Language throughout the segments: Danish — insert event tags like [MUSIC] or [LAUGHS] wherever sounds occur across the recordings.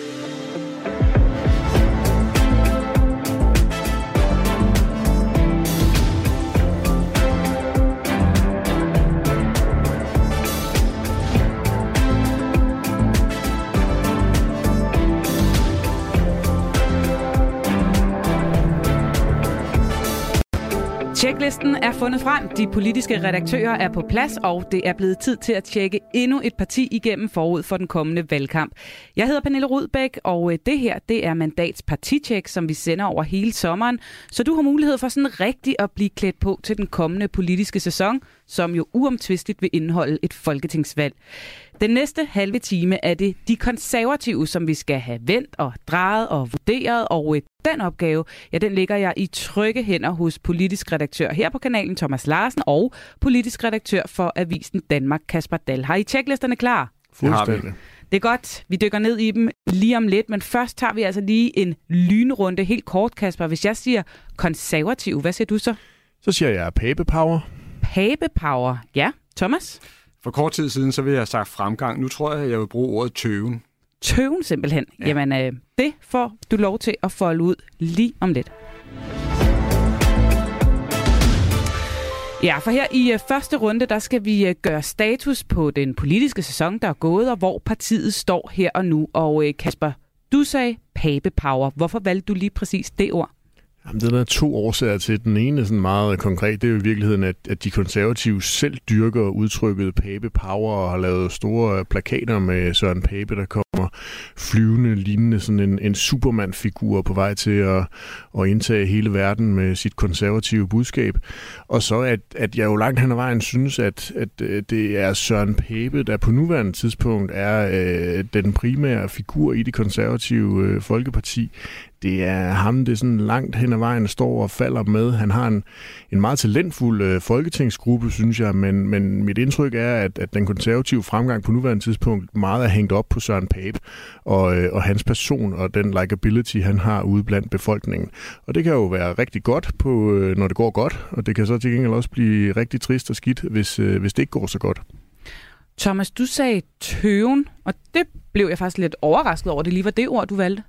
うん。Tjeklisten er fundet frem, de politiske redaktører er på plads, og det er blevet tid til at tjekke endnu et parti igennem forud for den kommende valgkamp. Jeg hedder Pernille Rudbæk, og øh, det her det er Mandats partitjek, som vi sender over hele sommeren, så du har mulighed for sådan rigtig at blive klædt på til den kommende politiske sæson, som jo uomtvisteligt vil indeholde et folketingsvalg. Den næste halve time er det de konservative, som vi skal have vendt og drejet og vurderet, og øh, den opgave, ja, den ligger jeg i trygge hænder hos politisk redaktør her på kanalen Thomas Larsen og politisk redaktør for Avisen Danmark Kasper Dahl. Har I tjeklisterne klar? Fuldstændig. Det er godt. Vi dykker ned i dem lige om lidt, men først tager vi altså lige en lynrunde helt kort, Kasper. Hvis jeg siger konservativ, hvad siger du så? Så siger jeg Pape Power. Pape Power. Ja, Thomas? For kort tid siden, så vil jeg have sagt fremgang. Nu tror jeg, jeg vil bruge ordet tøven. Tøven simpelthen. Ja. Jamen, øh, det får du lov til at folde ud lige om lidt. Ja, for her i øh, første runde, der skal vi øh, gøre status på den politiske sæson, der er gået, og hvor partiet står her og nu. Og øh, Kasper, du sagde Pape Power. Hvorfor valgte du lige præcis det ord? Jamen, det er der to årsager til. Den ene er sådan meget konkret. Det er jo i virkeligheden, at, at de konservative selv dyrker udtrykket Pape Power og har lavet store plakater med Søren Pape, der kommer flyvende, lignende sådan en, en Superman-figur på vej til at, at indtage hele verden med sit konservative budskab. Og så at, at jeg jo langt hen ad vejen synes, at, at øh, det er Søren Pape, der på nuværende tidspunkt er øh, den primære figur i det konservative øh, Folkeparti det er ham, det sådan langt hen ad vejen står og falder med. Han har en, en meget talentfuld øh, folketingsgruppe, synes jeg, men, men mit indtryk er, at, at den konservative fremgang på nuværende tidspunkt meget er hængt op på Søren Pape og, øh, og hans person og den likability, han har ude blandt befolkningen. Og det kan jo være rigtig godt, på, øh, når det går godt, og det kan så til gengæld også blive rigtig trist og skidt, hvis, øh, hvis det ikke går så godt. Thomas, du sagde tøven, og det blev jeg faktisk lidt overrasket over, det lige var det ord, du valgte.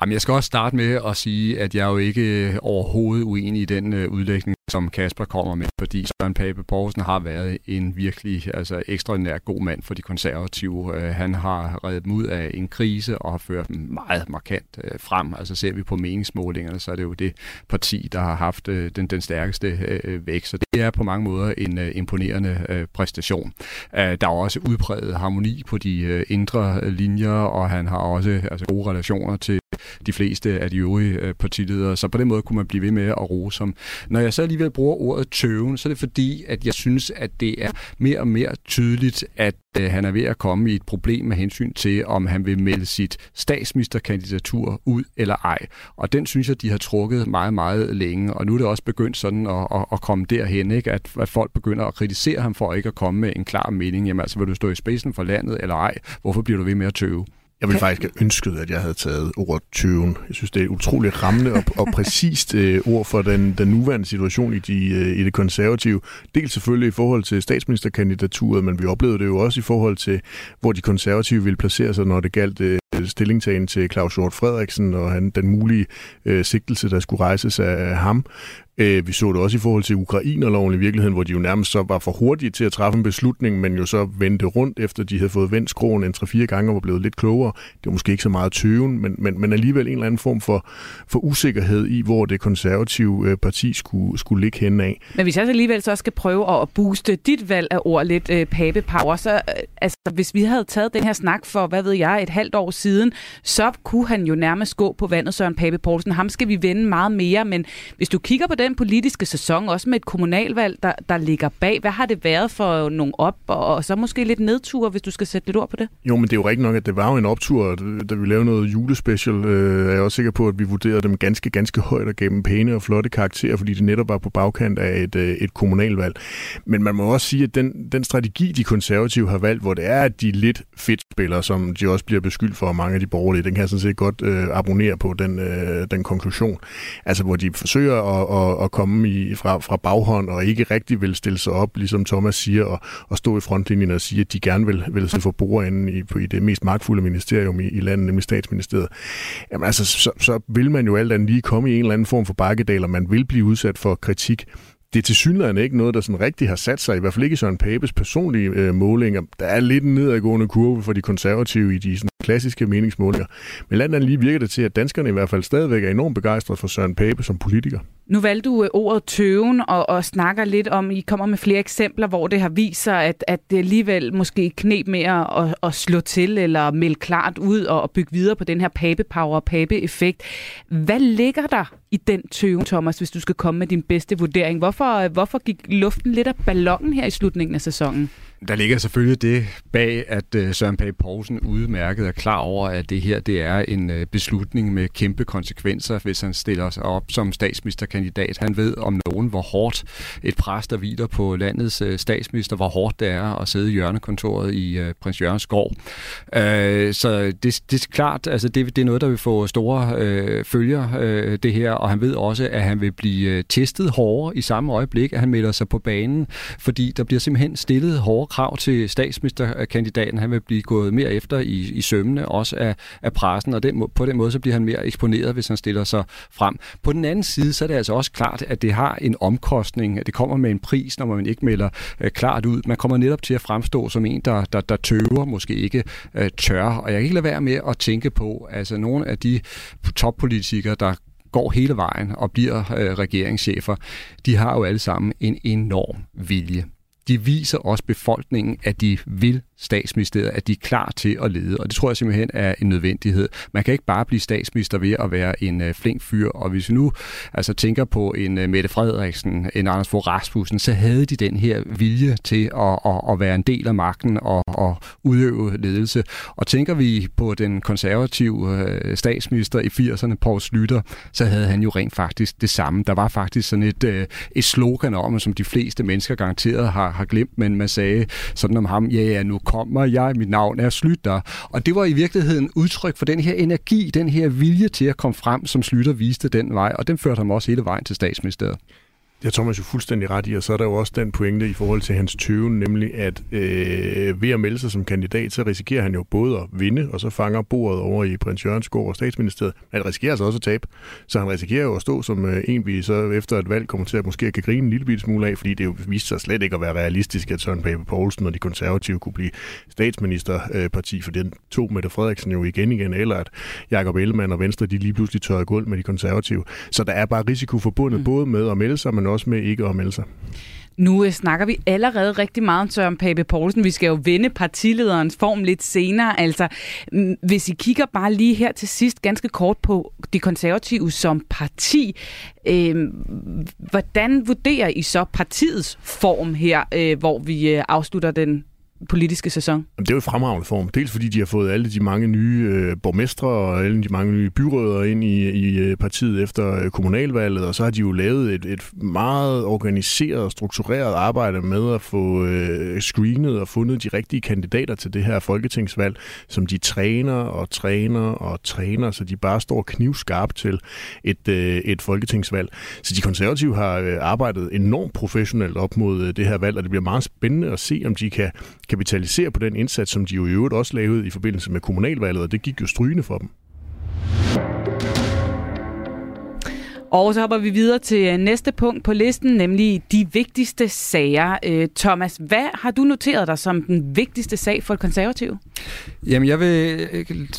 Jamen, jeg skal også starte med at sige, at jeg er jo ikke øh, overhovedet uenig i den øh, udlægning, som Kasper kommer med, fordi Søren Pape Poulsen har været en virkelig altså, ekstraordinær god mand for de konservative. Øh, han har reddet dem ud af en krise og har ført dem meget markant frem. Altså ser vi på meningsmålingerne, så er det jo det parti, der har haft den, den stærkeste vækst. Så det er på mange måder en imponerende præstation. Der er også udpræget harmoni på de indre linjer, og han har også altså, gode relationer til de fleste af de øvrige øh, partiledere. Så på den måde kunne man blive ved med at rose som. Når jeg så alligevel bruger ordet tøven, så er det fordi, at jeg synes, at det er mere og mere tydeligt, at øh, han er ved at komme i et problem med hensyn til, om han vil melde sit statsministerkandidatur ud eller ej. Og den synes jeg, de har trukket meget, meget længe. Og nu er det også begyndt sådan at, at, at komme derhen, ikke? At, at folk begynder at kritisere ham for ikke at komme med en klar mening. Jamen altså, vil du stå i spidsen for landet eller ej? Hvorfor bliver du ved med at tøve? Jeg ville faktisk have ønsket, at jeg havde taget ordet tøven. Jeg synes, det er et utroligt rammende og, og præcist [LAUGHS] øh, ord for den, den nuværende situation i, de, øh, i det konservative. Dels selvfølgelig i forhold til statsministerkandidaturet, men vi oplevede det jo også i forhold til, hvor de konservative ville placere sig, når det galt øh, stillingtagen til Claus Hjort Frederiksen og han, den mulige øh, sigtelse, der skulle rejses af, af ham. Øh, vi så det også i forhold til Ukrainerloven i virkeligheden, hvor de jo nærmest så var for hurtige til at træffe en beslutning, men jo så vendte rundt, efter de havde fået vendt skroen en 3-4 gange og var blevet lidt klogere. Det var måske ikke så meget tøven, men, men, men alligevel en eller anden form for, for usikkerhed i, hvor det konservative øh, parti skulle, skulle ligge hen af. Men hvis jeg så alligevel så skal prøve at booste dit valg af ord lidt, øh, Pape Power, så øh, altså, hvis vi havde taget den her snak for, hvad ved jeg, et halvt år siden, så kunne han jo nærmest gå på vandet, Søren Pape Poulsen. Ham skal vi vende meget mere, men hvis du kigger på den politiske sæson, også med et kommunalvalg, der, der ligger bag, hvad har det været for nogle op, og, og så måske lidt nedture, hvis du skal sætte lidt ord på det? Jo, men det er jo rigtigt nok, at det var jo en optur, da vi lavede noget julespecial, øh, er jeg også sikker på, at vi vurderede dem ganske, ganske højt og gav dem pæne og flotte karakterer, fordi det netop var på bagkant af et, øh, et kommunalvalg. Men man må også sige, at den, den strategi, de konservative har valgt, hvor det er, at de lidt fedt spiller, som de også bliver beskyldt for mange af de borgerlige, den kan jeg sådan set godt øh, abonnere på, den, øh, den konklusion. Altså, hvor de forsøger at, at, at komme i, fra, fra baghånd og ikke rigtig vil stille sig op, ligesom Thomas siger, og, og stå i frontlinjen og sige, at de gerne vil, vil få bordenden i, i det mest magtfulde ministerium i, i landet, nemlig statsministeriet, jamen altså, så, så vil man jo alt andet lige komme i en eller anden form for bakkedal, og man vil blive udsat for kritik det er til synligheden ikke noget, der sådan rigtig har sat sig, i hvert fald ikke i Søren Papes personlige øh, målinger. Der er lidt en nedadgående kurve for de konservative i de sådan, klassiske meningsmålinger. Men landet andet lige virker det til, at danskerne i hvert fald stadigvæk er enormt begejstrede for Søren Pape som politiker. Nu valgte du øh, ordet tøven og, og snakker lidt om, I kommer med flere eksempler, hvor det har vist sig, at, at det alligevel måske knep mere at, at slå til eller melde klart ud og, og bygge videre på den her pape-power og pape-effekt. Hvad ligger der i den tøven, Thomas, hvis du skal komme med din bedste vurdering? Hvorfor, øh, hvorfor gik luften lidt af ballonen her i slutningen af sæsonen? Der ligger selvfølgelig det bag, at øh, Søren Pape Poulsen udmærket er klar over, at det her det er en øh, beslutning med kæmpe konsekvenser, hvis han stiller sig op som statsministerkandidat. Han ved om nogen, hvor hårdt et pres, der hviler på landets øh, statsminister, hvor hårdt det er at sidde i hjørnekontoret i Prins Jørgens gård. Så det, det er klart, altså det, det er noget, der vil få store følger, det her, og han ved også, at han vil blive testet hårdere i samme øjeblik, at han melder sig på banen, fordi der bliver simpelthen stillet hårdere krav til statsministerkandidaten. Han vil blive gået mere efter i, i sømmene, også af, af pressen, og den, på den måde så bliver han mere eksponeret, hvis han stiller sig frem. På den anden side, så er det altså også klart, at det har en omkostning, at det kommer med en pris, når man ikke melder øh, klart ud. Man kommer netop til at fremstå som en, der, der, der tøver, måske ikke øh, tør. Og jeg kan ikke lade være med at tænke på, altså nogle af de toppolitikere, der går hele vejen og bliver øh, regeringschefer, de har jo alle sammen en enorm vilje de viser også befolkningen, at de vil statsministeriet, at de er klar til at lede. Og det tror jeg simpelthen er en nødvendighed. Man kan ikke bare blive statsminister ved at være en øh, flink fyr. Og hvis vi nu altså, tænker på en øh, Mette Frederiksen, en Anders Fogh Rasmussen, så havde de den her vilje til at, at, at være en del af magten og at udøve ledelse. Og tænker vi på den konservative øh, statsminister i 80'erne, Poul Slytter, så havde han jo rent faktisk det samme. Der var faktisk sådan et, et slogan om, som de fleste mennesker garanteret har, har glemt, men man sagde sådan om ham, ja, ja, nu kommer jeg, mit navn er Slytter. Og det var i virkeligheden udtryk for den her energi, den her vilje til at komme frem, som Slytter viste den vej, og den førte ham også hele vejen til statsministeriet. Det har Thomas jo fuldstændig ret i, og så er der jo også den pointe i forhold til hans tøven, nemlig at øh, ved at melde sig som kandidat, så risikerer han jo både at vinde, og så fanger bordet over i prins Jørgensgård og statsministeriet, men han risikerer altså også at tabe. Så han risikerer jo at stå som øh, en, vi så efter et valg kommer til at måske kan grine en lille bitte smule af, fordi det jo viste sig slet ikke at være realistisk, at Søren Pape Poulsen og de konservative kunne blive statsministerparti, for den tog Mette Frederiksen jo igen igen, eller at Jakob Ellemann og Venstre, de lige pludselig tørrede gulv med de konservative. Så der er bare risiko forbundet mm. både med at melde sig, men også med ikke at melde sig. Nu øh, snakker vi allerede rigtig meget om Søren Pape Poulsen. Vi skal jo vende partilederens form lidt senere. Altså, mm, hvis I kigger bare lige her til sidst ganske kort på de konservative som parti, øh, hvordan vurderer I så partiets form her, øh, hvor vi øh, afslutter den politiske sæson? Det er jo i fremragende form. Dels fordi de har fået alle de mange nye øh, borgmestre og alle de mange nye byrødder ind i, i øh, partiet efter øh, kommunalvalget, og så har de jo lavet et, et meget organiseret og struktureret arbejde med at få øh, screenet og fundet de rigtige kandidater til det her folketingsvalg, som de træner og træner og træner, så de bare står knivskarpt til et, øh, et folketingsvalg. Så de konservative har øh, arbejdet enormt professionelt op mod øh, det her valg, og det bliver meget spændende at se, om de kan kapitalisere på den indsats, som de jo i øvrigt også lavede i forbindelse med kommunalvalget, og det gik jo strygende for dem. Og så hopper vi videre til øh, næste punkt på listen, nemlig de vigtigste sager. Øh, Thomas, hvad har du noteret dig som den vigtigste sag for et konservativ? Jamen, jeg vil,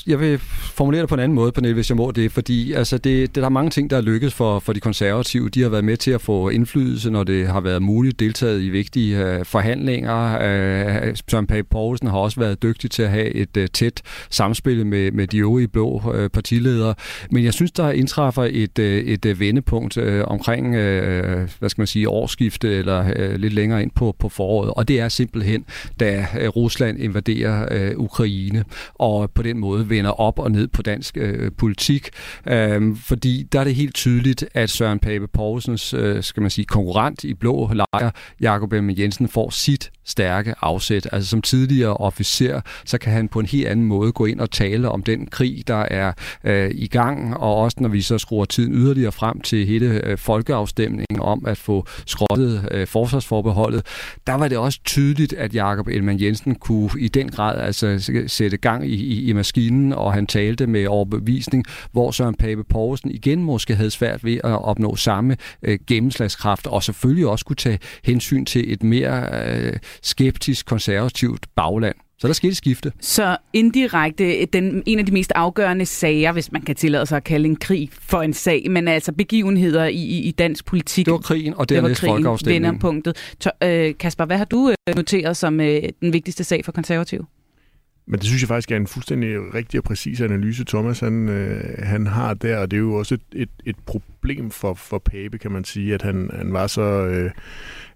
jeg vil formulere det på en anden måde, Pernille, hvis jeg må det, fordi altså, det, det, der er mange ting, der er lykkedes for, for de konservative. De har været med til at få indflydelse, når det har været muligt, deltaget i vigtige uh, forhandlinger. Uh, Søren Pape Poulsen har også været dygtig til at have et uh, tæt samspil med, med de øvrige blå uh, partiledere. Men jeg synes, der indtræffer et, uh, et uh, vendepunkt øh, omkring, øh, hvad skal man sige, årsskifte eller øh, lidt længere ind på, på foråret, og det er simpelthen, da øh, Rusland invaderer øh, Ukraine, og på den måde vender op og ned på dansk øh, politik. Øh, fordi der er det helt tydeligt, at Søren Pape Poulsens øh, skal man sige, konkurrent i blå lejr, Jakob M. Jensen, får sit stærke afsæt. Altså som tidligere officer, så kan han på en helt anden måde gå ind og tale om den krig, der er øh, i gang, og også når vi så skruer tiden yderligere frem til hele øh, folkeafstemningen om at få skrottet øh, forsvarsforbeholdet, der var det også tydeligt, at Jakob Elman Jensen kunne i den grad altså sætte gang i, i, i maskinen, og han talte med overbevisning, hvor Søren Pape Poulsen igen måske havde svært ved at opnå samme øh, gennemslagskraft, og selvfølgelig også kunne tage hensyn til et mere øh, skeptisk, konservativt bagland. Så der skete skifte. Så indirekte den, en af de mest afgørende sager, hvis man kan tillade sig at kalde en krig for en sag, men altså begivenheder i, i dansk politik. Det var krigen, og dernæst folkeafstemningen. Venderpunktet. Øh, Kasper, hvad har du øh, noteret som øh, den vigtigste sag for konservativ? Men det synes jeg faktisk er en fuldstændig rigtig og præcis analyse, Thomas han, øh, han har der, og det er jo også et, et, et problem for, for Pape, kan man sige, at han, han var så øh,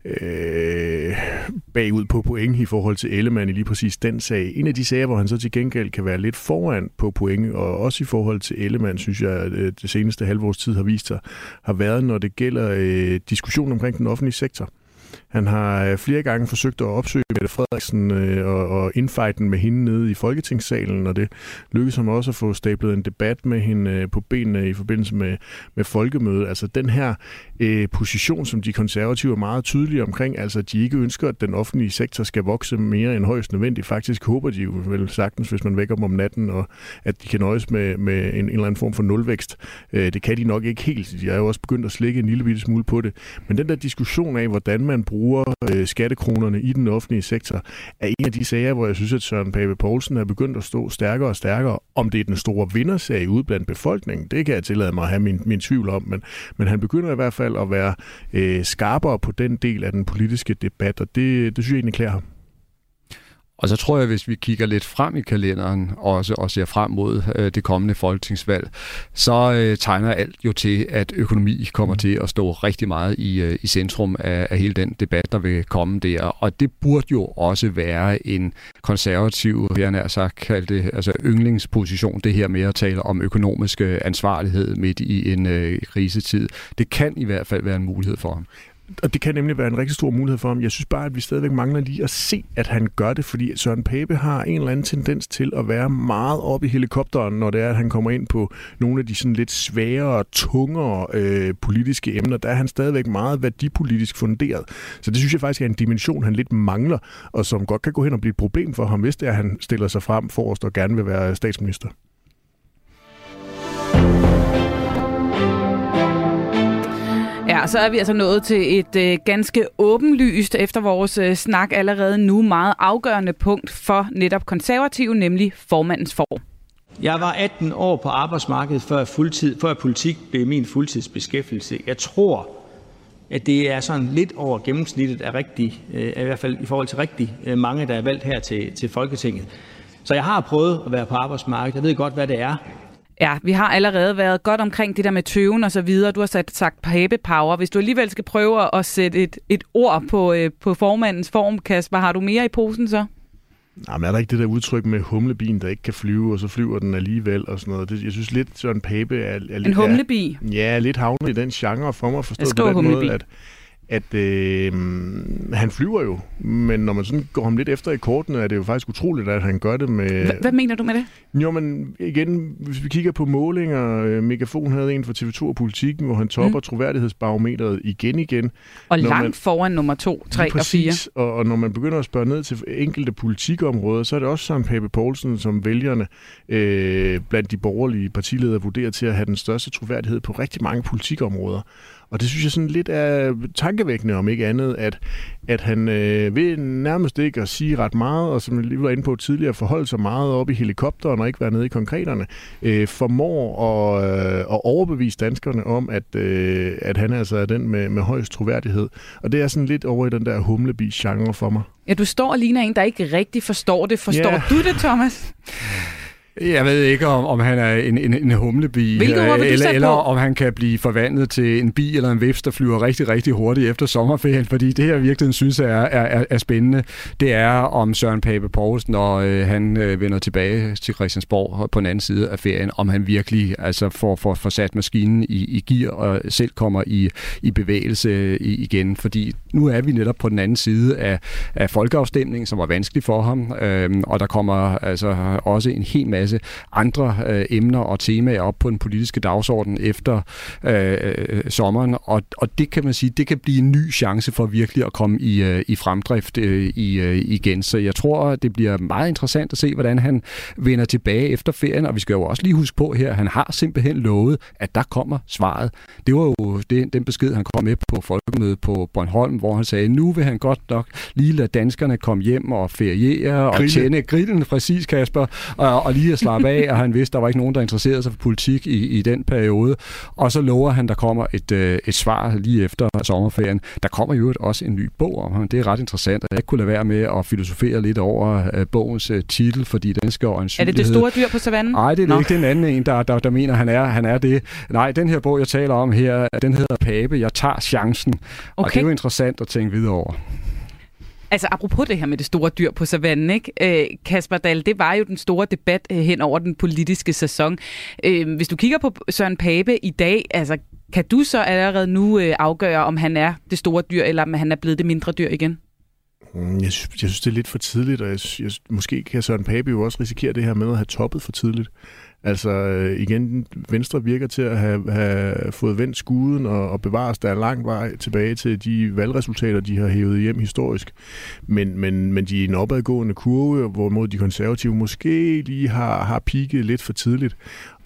øh, bagud på point i forhold til Ellemann i lige præcis den sag. En af de sager, hvor han så til gengæld kan være lidt foran på point, og også i forhold til Ellemann, synes jeg, at øh, det seneste halvårs tid har vist sig, har været, når det gælder øh, diskussion omkring den offentlige sektor. Han har øh, flere gange forsøgt at opsøge Mette Frederiksen øh, og, og indfighten med hende nede i Folketingssalen, og det lykkedes ham også at få stablet en debat med hende øh, på benene i forbindelse med, med folkemødet. Altså den her øh, position, som de konservative er meget tydelige omkring, altså at de ikke ønsker, at den offentlige sektor skal vokse mere end højst nødvendigt. Faktisk håber de jo vel sagtens, hvis man vækker dem om natten, og at de kan nøjes med, med en, en eller anden form for nulvækst. Øh, det kan de nok ikke helt. De er jo også begyndt at slikke en lille bitte smule på det. Men den der diskussion af, hvordan man bruger øh, skattekronerne i den offentlige sektor, er en af de sager, hvor jeg synes, at Søren Pape Poulsen er begyndt at stå stærkere og stærkere. Om det er den store vindersag ude blandt befolkningen, det kan jeg tillade mig at have min, min tvivl om, men, men han begynder i hvert fald at være øh, skarpere på den del af den politiske debat, og det, det synes jeg egentlig klæder ham. Og så tror jeg, hvis vi kigger lidt frem i kalenderen også, og ser frem mod øh, det kommende folketingsvalg, så øh, tegner alt jo til, at økonomi kommer til at stå rigtig meget i, øh, i centrum af, af hele den debat, der vil komme der. Og det burde jo også være en konservativ, jeg har sagt kaldt det, altså yndlingsposition, det her med at tale om økonomisk ansvarlighed midt i en øh, krisetid. Det kan i hvert fald være en mulighed for ham og det kan nemlig være en rigtig stor mulighed for ham. Jeg synes bare, at vi stadigvæk mangler lige at se, at han gør det, fordi Søren Pape har en eller anden tendens til at være meget oppe i helikopteren, når det er, at han kommer ind på nogle af de sådan lidt sværere, tungere øh, politiske emner. Der er han stadigvæk meget værdipolitisk funderet. Så det synes jeg faktisk er en dimension, han lidt mangler, og som godt kan gå hen og blive et problem for ham, hvis det er, at han stiller sig frem forrest og gerne vil være statsminister. Ja, så er vi altså nået til et øh, ganske åbenlyst, efter vores øh, snak allerede nu, meget afgørende punkt for netop konservativ, nemlig formandens form. Jeg var 18 år på arbejdsmarkedet, før, fuldtid, før politik blev min fuldtidsbeskæftigelse. Jeg tror, at det er sådan lidt over gennemsnittet af rigtig, øh, i hvert fald i forhold til rigtig øh, mange, der er valgt her til, til Folketinget. Så jeg har prøvet at være på arbejdsmarkedet. Jeg ved godt, hvad det er. Ja, vi har allerede været godt omkring det der med tøven og så videre. Du har sat, sagt pape power. Hvis du alligevel skal prøve at sætte et, et ord på, øh, på formandens form, Kasper, har du mere i posen så? Nej, men er der ikke det der udtryk med humlebien, der ikke kan flyve, og så flyver den alligevel og sådan noget? Det, jeg synes lidt, Søren Pape er... er en humlebi? Er, ja, lidt havnet i den genre for mig forstået på den humlebi. måde, at, at øh, han flyver jo, men når man sådan går ham lidt efter i kortene, er det jo faktisk utroligt, at han gør det med... H- hvad mener du med det? Jo, men igen, hvis vi kigger på målinger, øh, Megafon havde en for TV2 og Politikken, hvor han topper mm. troværdighedsbarometeret igen igen. Og langt man, foran nummer 2, 3 og 4. Og, og når man begynder at spørge ned til enkelte politikområder, så er det også Søren Pape Poulsen, som vælgerne øh, blandt de borgerlige partiledere vurderer til at have den største troværdighed på rigtig mange politikområder. Og det synes jeg sådan lidt er tankevækkende, om ikke andet, at, at han øh, vil nærmest ikke at sige ret meget, og som jeg lige var inde på tidligere, forholde sig meget op i helikopteren og ikke være nede i konkreterne, øh, formår at, øh, at overbevise danskerne om, at, øh, at han altså er den med, med højst troværdighed. Og det er sådan lidt over i den der humlebi-genre for mig. Ja, du står og ligner en, der ikke rigtig forstår det. Forstår yeah. du det, Thomas? [LAUGHS] Jeg ved ikke, om, om han er en, en, en humlebi, eller, eller om han kan blive forvandlet til en bi eller en vips, der flyver rigtig, rigtig hurtigt efter sommerferien, fordi det her virkelig synes er, er, er spændende. Det er om Søren Pape Poulsen, når øh, han øh, vender tilbage til Christiansborg på den anden side af ferien, om han virkelig altså, får, får, får sat maskinen i, i gear og selv kommer i, i bevægelse i, igen, fordi nu er vi netop på den anden side af, af folkeafstemningen, som var vanskelig for ham, øh, og der kommer altså også en hel masse andre øh, emner og temaer op på den politiske dagsorden efter øh, øh, sommeren, og, og det kan man sige, det kan blive en ny chance for virkelig at komme i, øh, i fremdrift øh, i, øh, igen. Så jeg tror, det bliver meget interessant at se, hvordan han vender tilbage efter ferien, og vi skal jo også lige huske på her, han har simpelthen lovet, at der kommer svaret. Det var jo det, den besked, han kom med på folkemødet på Bornholm, hvor han sagde, nu vil han godt nok lige lade danskerne komme hjem og feriere og tjene grillen, præcis Kasper, og, og lige at slappe af, og han vidste, der var ikke nogen, der interesserede sig for politik i, i den periode. Og så lover han, der kommer et, øh, et svar lige efter sommerferien. Der kommer jo også en ny bog om ham. Det er ret interessant, at jeg ikke kunne lade være med at filosofere lidt over øh, bogens øh, titel, fordi den skal Er det det store dyr på savannen? Nej, det er Nå. ikke den anden en, der, der, der mener, han er, han er det. Nej, den her bog, jeg taler om her, den hedder Pape, jeg tager chancen. Okay. Og det er jo interessant at tænke videre over. Altså apropos det her med det store dyr på savannen, ikke? Øh, Kasper Dahl, det var jo den store debat øh, hen over den politiske sæson. Øh, hvis du kigger på Søren Pape i dag, altså kan du så allerede nu øh, afgøre, om han er det store dyr, eller om han er blevet det mindre dyr igen? Mm, jeg synes, jeg synes, det er lidt for tidligt, og jeg, jeg, måske kan Søren Pape jo også risikere det her med at have toppet for tidligt. Altså øh, igen, Venstre virker til at have, have fået vendt skuden og, og bevares der er lang vej tilbage til de valgresultater, de har hævet hjem historisk. Men, men, men de er en opadgående kurve, hvorimod de konservative måske lige har, har pigget lidt for tidligt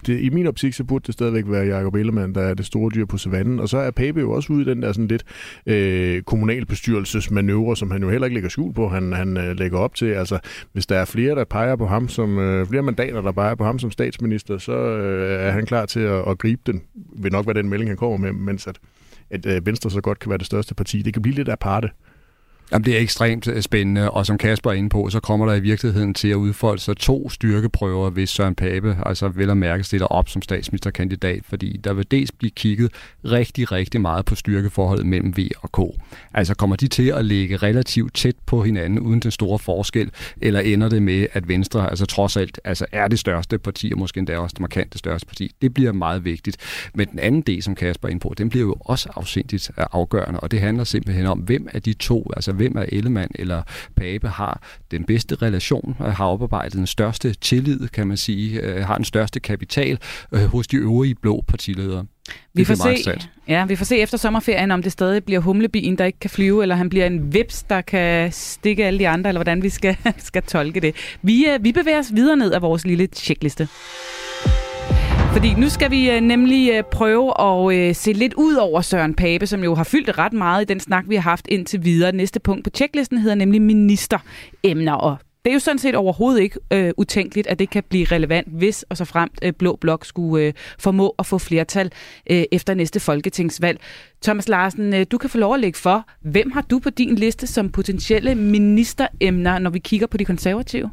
det, i min optik, så burde det stadigvæk være Jacob Ellemann, der er det store dyr på savannen. Og så er Pape jo også ude i den der sådan lidt øh, kommunalbestyrelsesmanøvre, som han jo heller ikke lægger skjul på, han, han øh, lægger op til. Altså, hvis der er flere, der peger på ham som, øh, flere mandater, der peger på ham som statsminister, så øh, er han klar til at, at gribe den. Vil nok være den melding, han kommer med, mens at, at øh, Venstre så godt kan være det største parti. Det kan blive lidt aparte. Jamen, det er ekstremt øh, spændende, og som Kasper er inde på, så kommer der i virkeligheden til at udfolde sig to styrkeprøver, hvis Søren Pape altså vel at mærke stiller op som statsministerkandidat, fordi der vil dels blive kigget rigtig, rigtig meget på styrkeforholdet mellem V og K. Altså kommer de til at ligge relativt tæt på hinanden uden den store forskel, eller ender det med, at Venstre altså trods alt altså er det største parti, og måske endda også det markant største parti. Det bliver meget vigtigt. Men den anden del, som Kasper er inde på, den bliver jo også afsindigt øh, afgørende, og det handler simpelthen om, hvem af de to, altså hvem af Ellemann eller Pape har den bedste relation, har oparbejdet den største tillid, kan man sige, øh, har den største kapital øh, hos de øvrige blå partiledere. Vi får, se, ja, vi får se efter sommerferien, om det stadig bliver humlebien, der ikke kan flyve, eller han bliver en vips, der kan stikke alle de andre, eller hvordan vi skal, [LAUGHS] skal tolke det. Vi, øh, vi bevæger os videre ned af vores lille checkliste. Fordi nu skal vi øh, nemlig øh, prøve at øh, se lidt ud over Søren Pape, som jo har fyldt ret meget i den snak, vi har haft indtil videre. Næste punkt på tjeklisten hedder nemlig ministeremner, og det er jo sådan set overhovedet ikke øh, utænkeligt, at det kan blive relevant, hvis og så fremt øh, Blå Blok skulle øh, formå at få flertal øh, efter næste folketingsvalg. Thomas Larsen, øh, du kan få lov at lægge for. Hvem har du på din liste som potentielle ministeremner, når vi kigger på de konservative?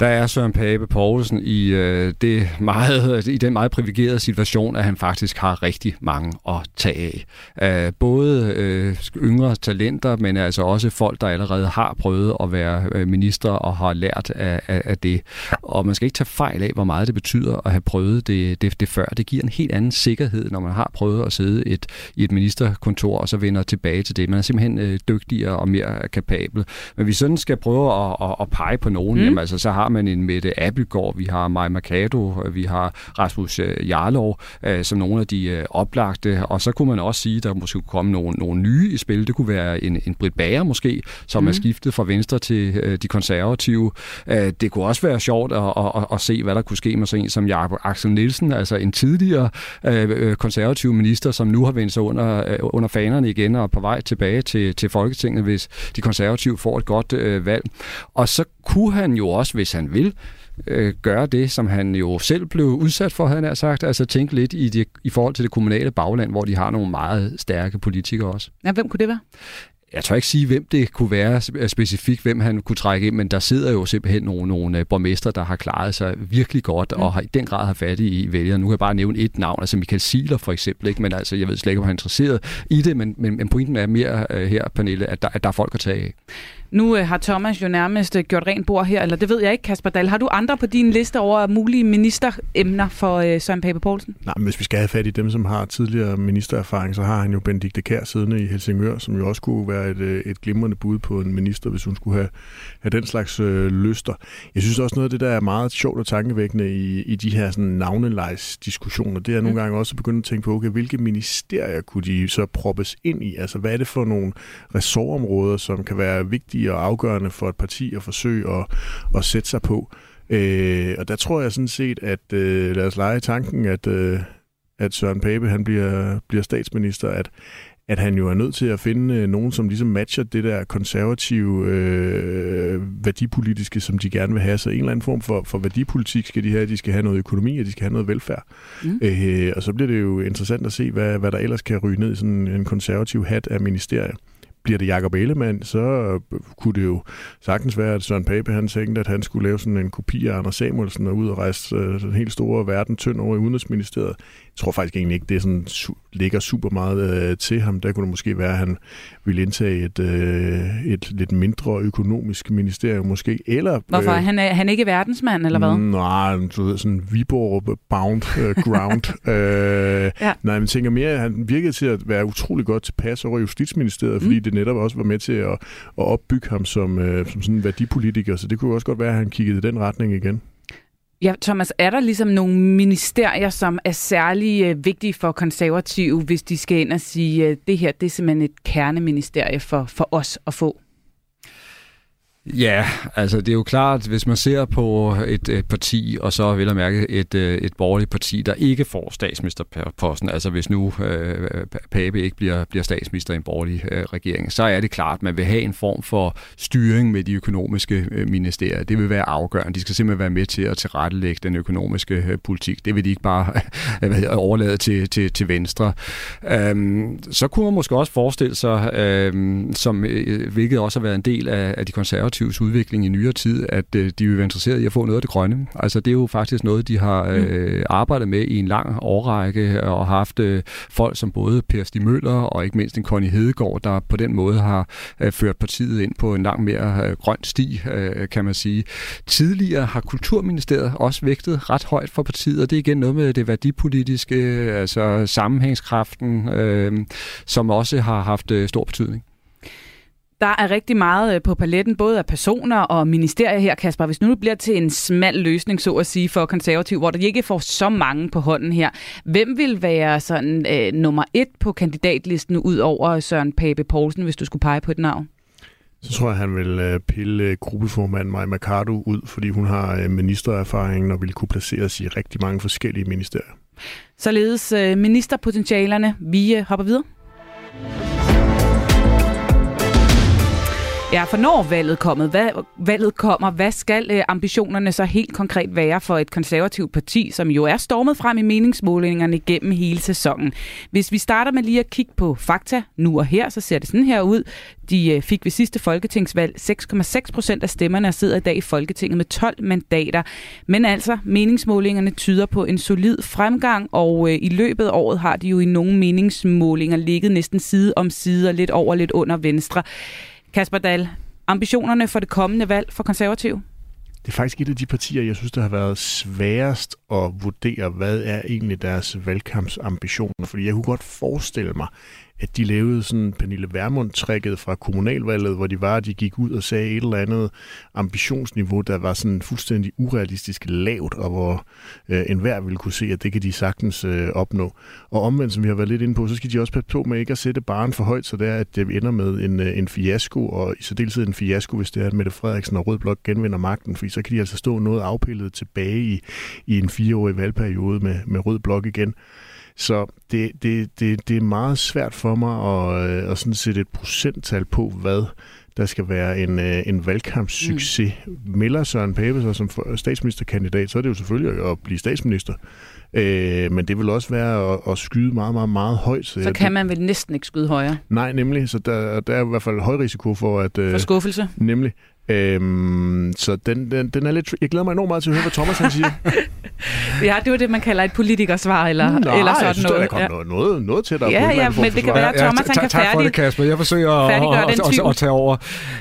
Der er Søren Pape Poulsen i, øh, det meget, i den meget privilegerede situation, at han faktisk har rigtig mange at tage af. Uh, både øh, yngre talenter, men altså også folk, der allerede har prøvet at være øh, minister og har lært af, af, af det. Og man skal ikke tage fejl af, hvor meget det betyder at have prøvet det, det, det før. Det giver en helt anden sikkerhed, når man har prøvet at sidde et, i et minister ministerkontor, og så vender tilbage til det. Man er simpelthen øh, dygtigere og mere kapabel. Men vi sådan skal prøve at, at, at pege på nogen, mm. jamen, altså, så har man en Mette Abelgaard, vi har Maja Mercado, vi har Rasmus øh, Jarlov, øh, som nogle af de øh, oplagte, og så kunne man også sige, at der måske kunne komme nogle, nogle nye i spil. Det kunne være en, en Britt Bager måske, som mm. er skiftet fra Venstre til øh, de konservative. Øh, det kunne også være sjovt at, at, at, at se, hvad der kunne ske med sådan en som Jakob Axel Nielsen, altså en tidligere øh, øh konservativ minister, som nu har vendt sig under øh, under fanerne igen og på vej tilbage til, til Folketinget, hvis de konservative får et godt øh, valg. Og så kunne han jo også, hvis han vil, øh, gøre det, som han jo selv blev udsat for, havde han sagt, altså tænke lidt i, det, i forhold til det kommunale bagland, hvor de har nogle meget stærke politikere også. Ja, hvem kunne det være? Jeg tør ikke sige, hvem det kunne være specifikt, hvem han kunne trække ind, men der sidder jo simpelthen nogle, nogle øh, borgmester, der har klaret sig virkelig godt, mm. og har i den grad har fat i vælgere. Nu kan jeg bare nævne et navn, altså Michael Siler for eksempel, ikke? men altså, jeg ved slet ikke, om han er interesseret i det, men, men, men pointen er mere uh, her, Pernille, at der, at der er folk at tage af. Nu øh, har Thomas jo nærmest øh, gjort rent bord her, eller det ved jeg ikke, Kasper Dahl. Har du andre på din liste over mulige ministeremner for øh, Søren Pape Poulsen? Nej, men hvis vi skal have fat i dem, som har tidligere ministererfaring, så har han jo Benedikte Kær siddende i Helsingør, som jo også kunne være et, øh, et glimrende bud på en minister, hvis hun skulle have, have den slags øh, lyster. Jeg synes også noget af det, der er meget sjovt og tankevækkende i, i de her sådan, navnelejs-diskussioner, det er nogle mm. gange også at begynde at tænke på, okay, hvilke ministerier kunne de så proppes ind i? Altså, hvad er det for nogle ressortområder, som kan være vigtige vigtige og afgørende for et parti at forsøge at, at sætte sig på. Øh, og der tror jeg sådan set, at øh, lad os lege tanken, at, øh, at Søren Pape han bliver, bliver statsminister, at, at han jo er nødt til at finde øh, nogen, som ligesom matcher det der konservative øh, værdipolitiske, som de gerne vil have. Så en eller anden form for, for værdipolitik skal de have. De skal have noget økonomi, og de skal have noget velfærd. Mm. Øh, og så bliver det jo interessant at se, hvad, hvad der ellers kan ryge ned i sådan en konservativ hat af ministerier bliver det Jacob Ellemann, så øh, kunne det jo sagtens være, at Søren Pape han tænkte, at han skulle lave sådan en kopi af Anders Samuelsen og ud og rejse øh, den helt store verden tynd over i Udenrigsministeriet. Jeg tror faktisk egentlig ikke, det sådan, ligger super meget øh, til ham. Der kunne det måske være, at han ville indtage et, øh, et lidt mindre økonomisk ministerium måske. Eller, Hvorfor? Øh, han, er, han ikke verdensmand, eller hvad? Nej, du ved, sådan Viborg-bound uh, ground. [LAUGHS] øh, ja. Nej, men tænker mere, at han virkede til at være utrolig godt tilpas over Justitsministeriet, mm. fordi det netop også var med til at, at opbygge ham som, øh, som sådan en værdipolitiker. Så det kunne også godt være, at han kiggede i den retning igen. Ja, Thomas, er der ligesom nogle ministerier, som er særlig øh, vigtige for konservative, hvis de skal ind og sige, at øh, det her det er simpelthen et kerneministerie for, for os at få? Ja, altså det er jo klart, hvis man ser på et, et parti, og så vil jeg mærke et, øh, et borgerligt parti, der ikke får statsministerposten, altså hvis nu øh, Pape ikke bliver, bliver statsminister i en borgerlig øh, regering, så er det klart, at man vil have en form for styring med de økonomiske øh, ministerier. Det vil være afgørende. De skal simpelthen være med til at tilrettelægge den økonomiske øh, politik. Det vil de ikke bare [LAUGHS] øh, overlade til, til, til Venstre. Øhm, så kunne man måske også forestille sig, øh, som, øh, hvilket også har været en del af, af de konservative konservatives udvikling i nyere tid, at øh, de vil være interesseret i at få noget af det grønne. Altså det er jo faktisk noget, de har øh, mm. arbejdet med i en lang årrække og haft øh, folk som både Per Stig Møller og ikke mindst en Connie Hedegaard, der på den måde har øh, ført partiet ind på en langt mere øh, grøn sti, øh, kan man sige. Tidligere har Kulturministeriet også vægtet ret højt for partiet, og det er igen noget med det værdipolitiske, altså sammenhængskraften, øh, som også har haft øh, stor betydning. Der er rigtig meget øh, på paletten, både af personer og ministerier her, Kasper. Hvis nu bliver til en smal løsning, så at sige, for konservativ, hvor der ikke får så mange på hånden her, hvem vil være sådan øh, nummer et på kandidatlisten ud over Søren Pape Poulsen, hvis du skulle pege på et navn? Så tror jeg, han vil øh, pille øh, gruppeformand Maja Mercado ud, fordi hun har ministererfaringen og vil kunne placeres i rigtig mange forskellige ministerier. Således ministerpotentialerne. Vi hopper videre. Ja, for når valget, kommet, hvad, valget kommer, hvad skal øh, ambitionerne så helt konkret være for et konservativt parti, som jo er stormet frem i meningsmålingerne gennem hele sæsonen? Hvis vi starter med lige at kigge på fakta nu og her, så ser det sådan her ud. De øh, fik ved sidste folketingsvalg 6,6 procent af stemmerne og sidder i dag i Folketinget med 12 mandater. Men altså, meningsmålingerne tyder på en solid fremgang, og øh, i løbet af året har de jo i nogle meningsmålinger ligget næsten side om side og lidt over lidt under Venstre. Kasper Dahl, ambitionerne for det kommende valg for konservativ? Det er faktisk et af de partier, jeg synes, der har været sværest at vurdere, hvad er egentlig deres valgkampsambitioner. Fordi jeg kunne godt forestille mig, at de lavede sådan Pernille Vermund-trækket fra kommunalvalget, hvor de var, de gik ud og sagde et eller andet ambitionsniveau, der var sådan fuldstændig urealistisk lavt, og hvor øh, enhver ville kunne se, at det kan de sagtens øh, opnå. Og omvendt, som vi har været lidt inde på, så skal de også passe på med ikke at sætte baren for højt, så det er, at øh, det ender med en, øh, en fiasko, og i særdeleshed en fiasko, hvis det er, at Mette Frederiksen og Rød Blok genvinder magten, fordi så kan de altså stå noget afpillet tilbage i, i en fireårig valgperiode med, med Rød Blok igen. Så det, det, det, det er meget svært for mig at, øh, at sådan sætte et procenttal på, hvad der skal være en, øh, en valgkampssucces. Mm. Melder Søren Pape sig som statsministerkandidat, så er det jo selvfølgelig at blive statsminister. Øh, men det vil også være at, at skyde meget, meget, meget højt. Så, så kan man vel næsten ikke skyde højere? Nej, nemlig. Så der, der er i hvert fald høj risiko for at... Øh, for skuffelse? Nemlig. Øhm, så den, den, den er lidt... Jeg glæder mig enormt meget til at høre, hvad Thomas han siger. [LAUGHS] ja, det var det, man kalder et politikersvar, eller, Nå, eller sådan jeg synes, noget. der er kommet ja. noget, noget til dig. Ja, ja, men det kan være, at Thomas han kan tak for det, Kasper. Jeg forsøger at, at, at, tage over.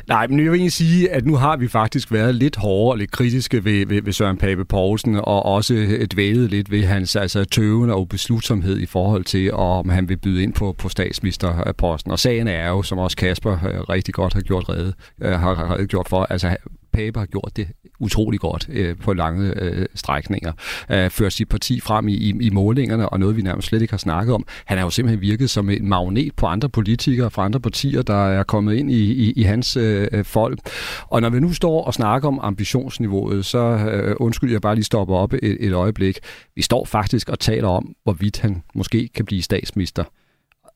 Nej, men jeg vil egentlig sige, at nu har vi faktisk været lidt hårdere og lidt kritiske ved, ved, ved Søren Pape Poulsen, og også dvælet lidt ved hans altså, tøven og beslutsomhed i forhold til, om han vil byde ind på, på statsministerposten. Og sagen er jo, som også Kasper øh, rigtig godt har gjort redde, øh, har, har gjort for, altså Pape har gjort det utrolig godt øh, på lange øh, strækninger. Øh, fører sit parti frem i, i, i målingerne, og noget vi nærmest slet ikke har snakket om. Han har jo simpelthen virket som en magnet på andre politikere fra andre partier, der er kommet ind i, i, i hans øh, folk. Og når vi nu står og snakker om ambitionsniveauet, så øh, undskyld, jeg bare lige stopper op et, et øjeblik. Vi står faktisk og taler om, hvorvidt han måske kan blive statsminister.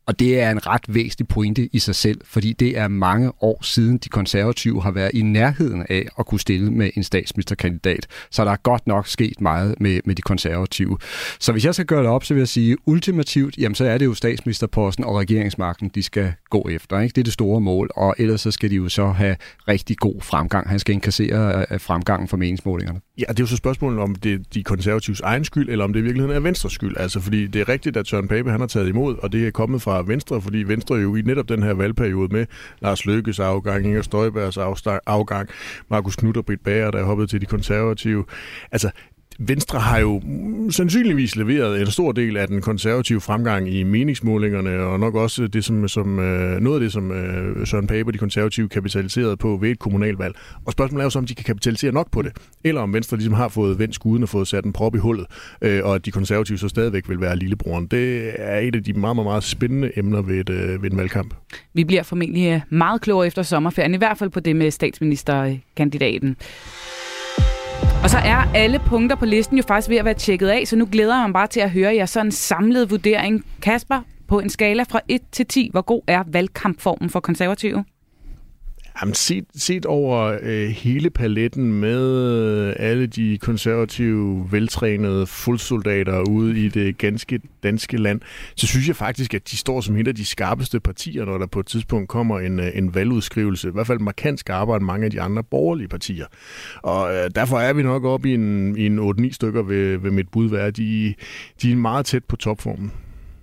Og det er en ret væsentlig pointe i sig selv, fordi det er mange år siden de konservative har været i nærheden af at kunne stille med en statsministerkandidat. Så der er godt nok sket meget med, med de konservative. Så hvis jeg skal gøre det op, så vil jeg sige, ultimativt, jamen så er det jo statsministerposten og regeringsmagten, de skal gå efter. Ikke? Det er det store mål, og ellers så skal de jo så have rigtig god fremgang. Han skal inkassere øh, fremgangen for meningsmålingerne. Ja, det er jo så spørgsmålet, om det er de konservatives egen skyld, eller om det i virkeligheden er Venstres skyld. Altså, fordi det er rigtigt, at Søren Pape han har taget imod, og det er kommet fra Venstre, fordi Venstre jo i netop den her valgperiode med Lars Løkkes afgang, Inger Støjbergs afgang, Markus Knudt og Britt Bager, der er hoppet til de konservative. Altså, Venstre har jo sandsynligvis leveret en stor del af den konservative fremgang i meningsmålingerne, og nok også det, som, som, øh, noget af det, som øh, Søren Pape og de konservative kapitaliserede på ved et kommunalvalg. Og spørgsmålet er jo så, om de kan kapitalisere nok på det, eller om Venstre ligesom har fået vendt skuden og fået sat en prop i hullet, øh, og at de konservative så stadigvæk vil være lillebroren. Det er et af de meget, meget, meget spændende emner ved, et, ved en valgkamp. Vi bliver formentlig meget klogere efter sommerferien, i hvert fald på det med statsministerkandidaten. Og så er alle punkter på listen jo faktisk ved at være tjekket af, så nu glæder jeg mig bare til at høre jer sådan en samlet vurdering. Kasper, på en skala fra 1 til 10, hvor god er valgkampformen for konservative? Jamen, set, set over øh, hele paletten med alle de konservative, veltrænede fuldsoldater ude i det ganske danske land, så synes jeg faktisk, at de står som et af de skarpeste partier, når der på et tidspunkt kommer en, øh, en valgudskrivelse. I hvert fald markant skarpere end mange af de andre borgerlige partier. Og øh, derfor er vi nok oppe i en, i en 8-9 stykker ved, ved mit bud, være. De, de er meget tæt på topformen.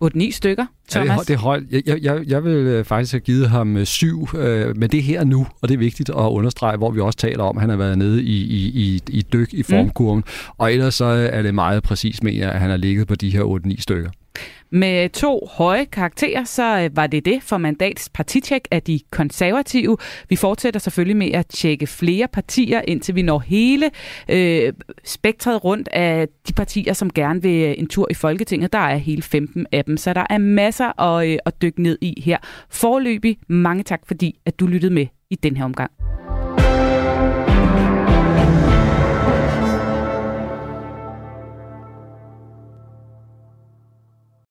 8-9 stykker, Thomas? Ja, det, det er højt. Jeg, jeg, jeg vil øh, faktisk have givet ham øh, syv, øh, men det er her nu, og det er vigtigt at understrege, hvor vi også taler om, at han har været nede i, i, i, i dyk i formkurven, mm. og ellers så er det meget præcis, mener at han har ligget på de her 8-9 stykker. Med to høje karakterer, så øh, var det det for mandats partitjek af de konservative. Vi fortsætter selvfølgelig med at tjekke flere partier, indtil vi når hele øh, spektret rundt af de partier, som gerne vil øh, en tur i Folketinget. Der er hele 15 af dem, så der er masser at, øh, at dykke ned i her. Forløbig mange tak, fordi at du lyttede med i den her omgang.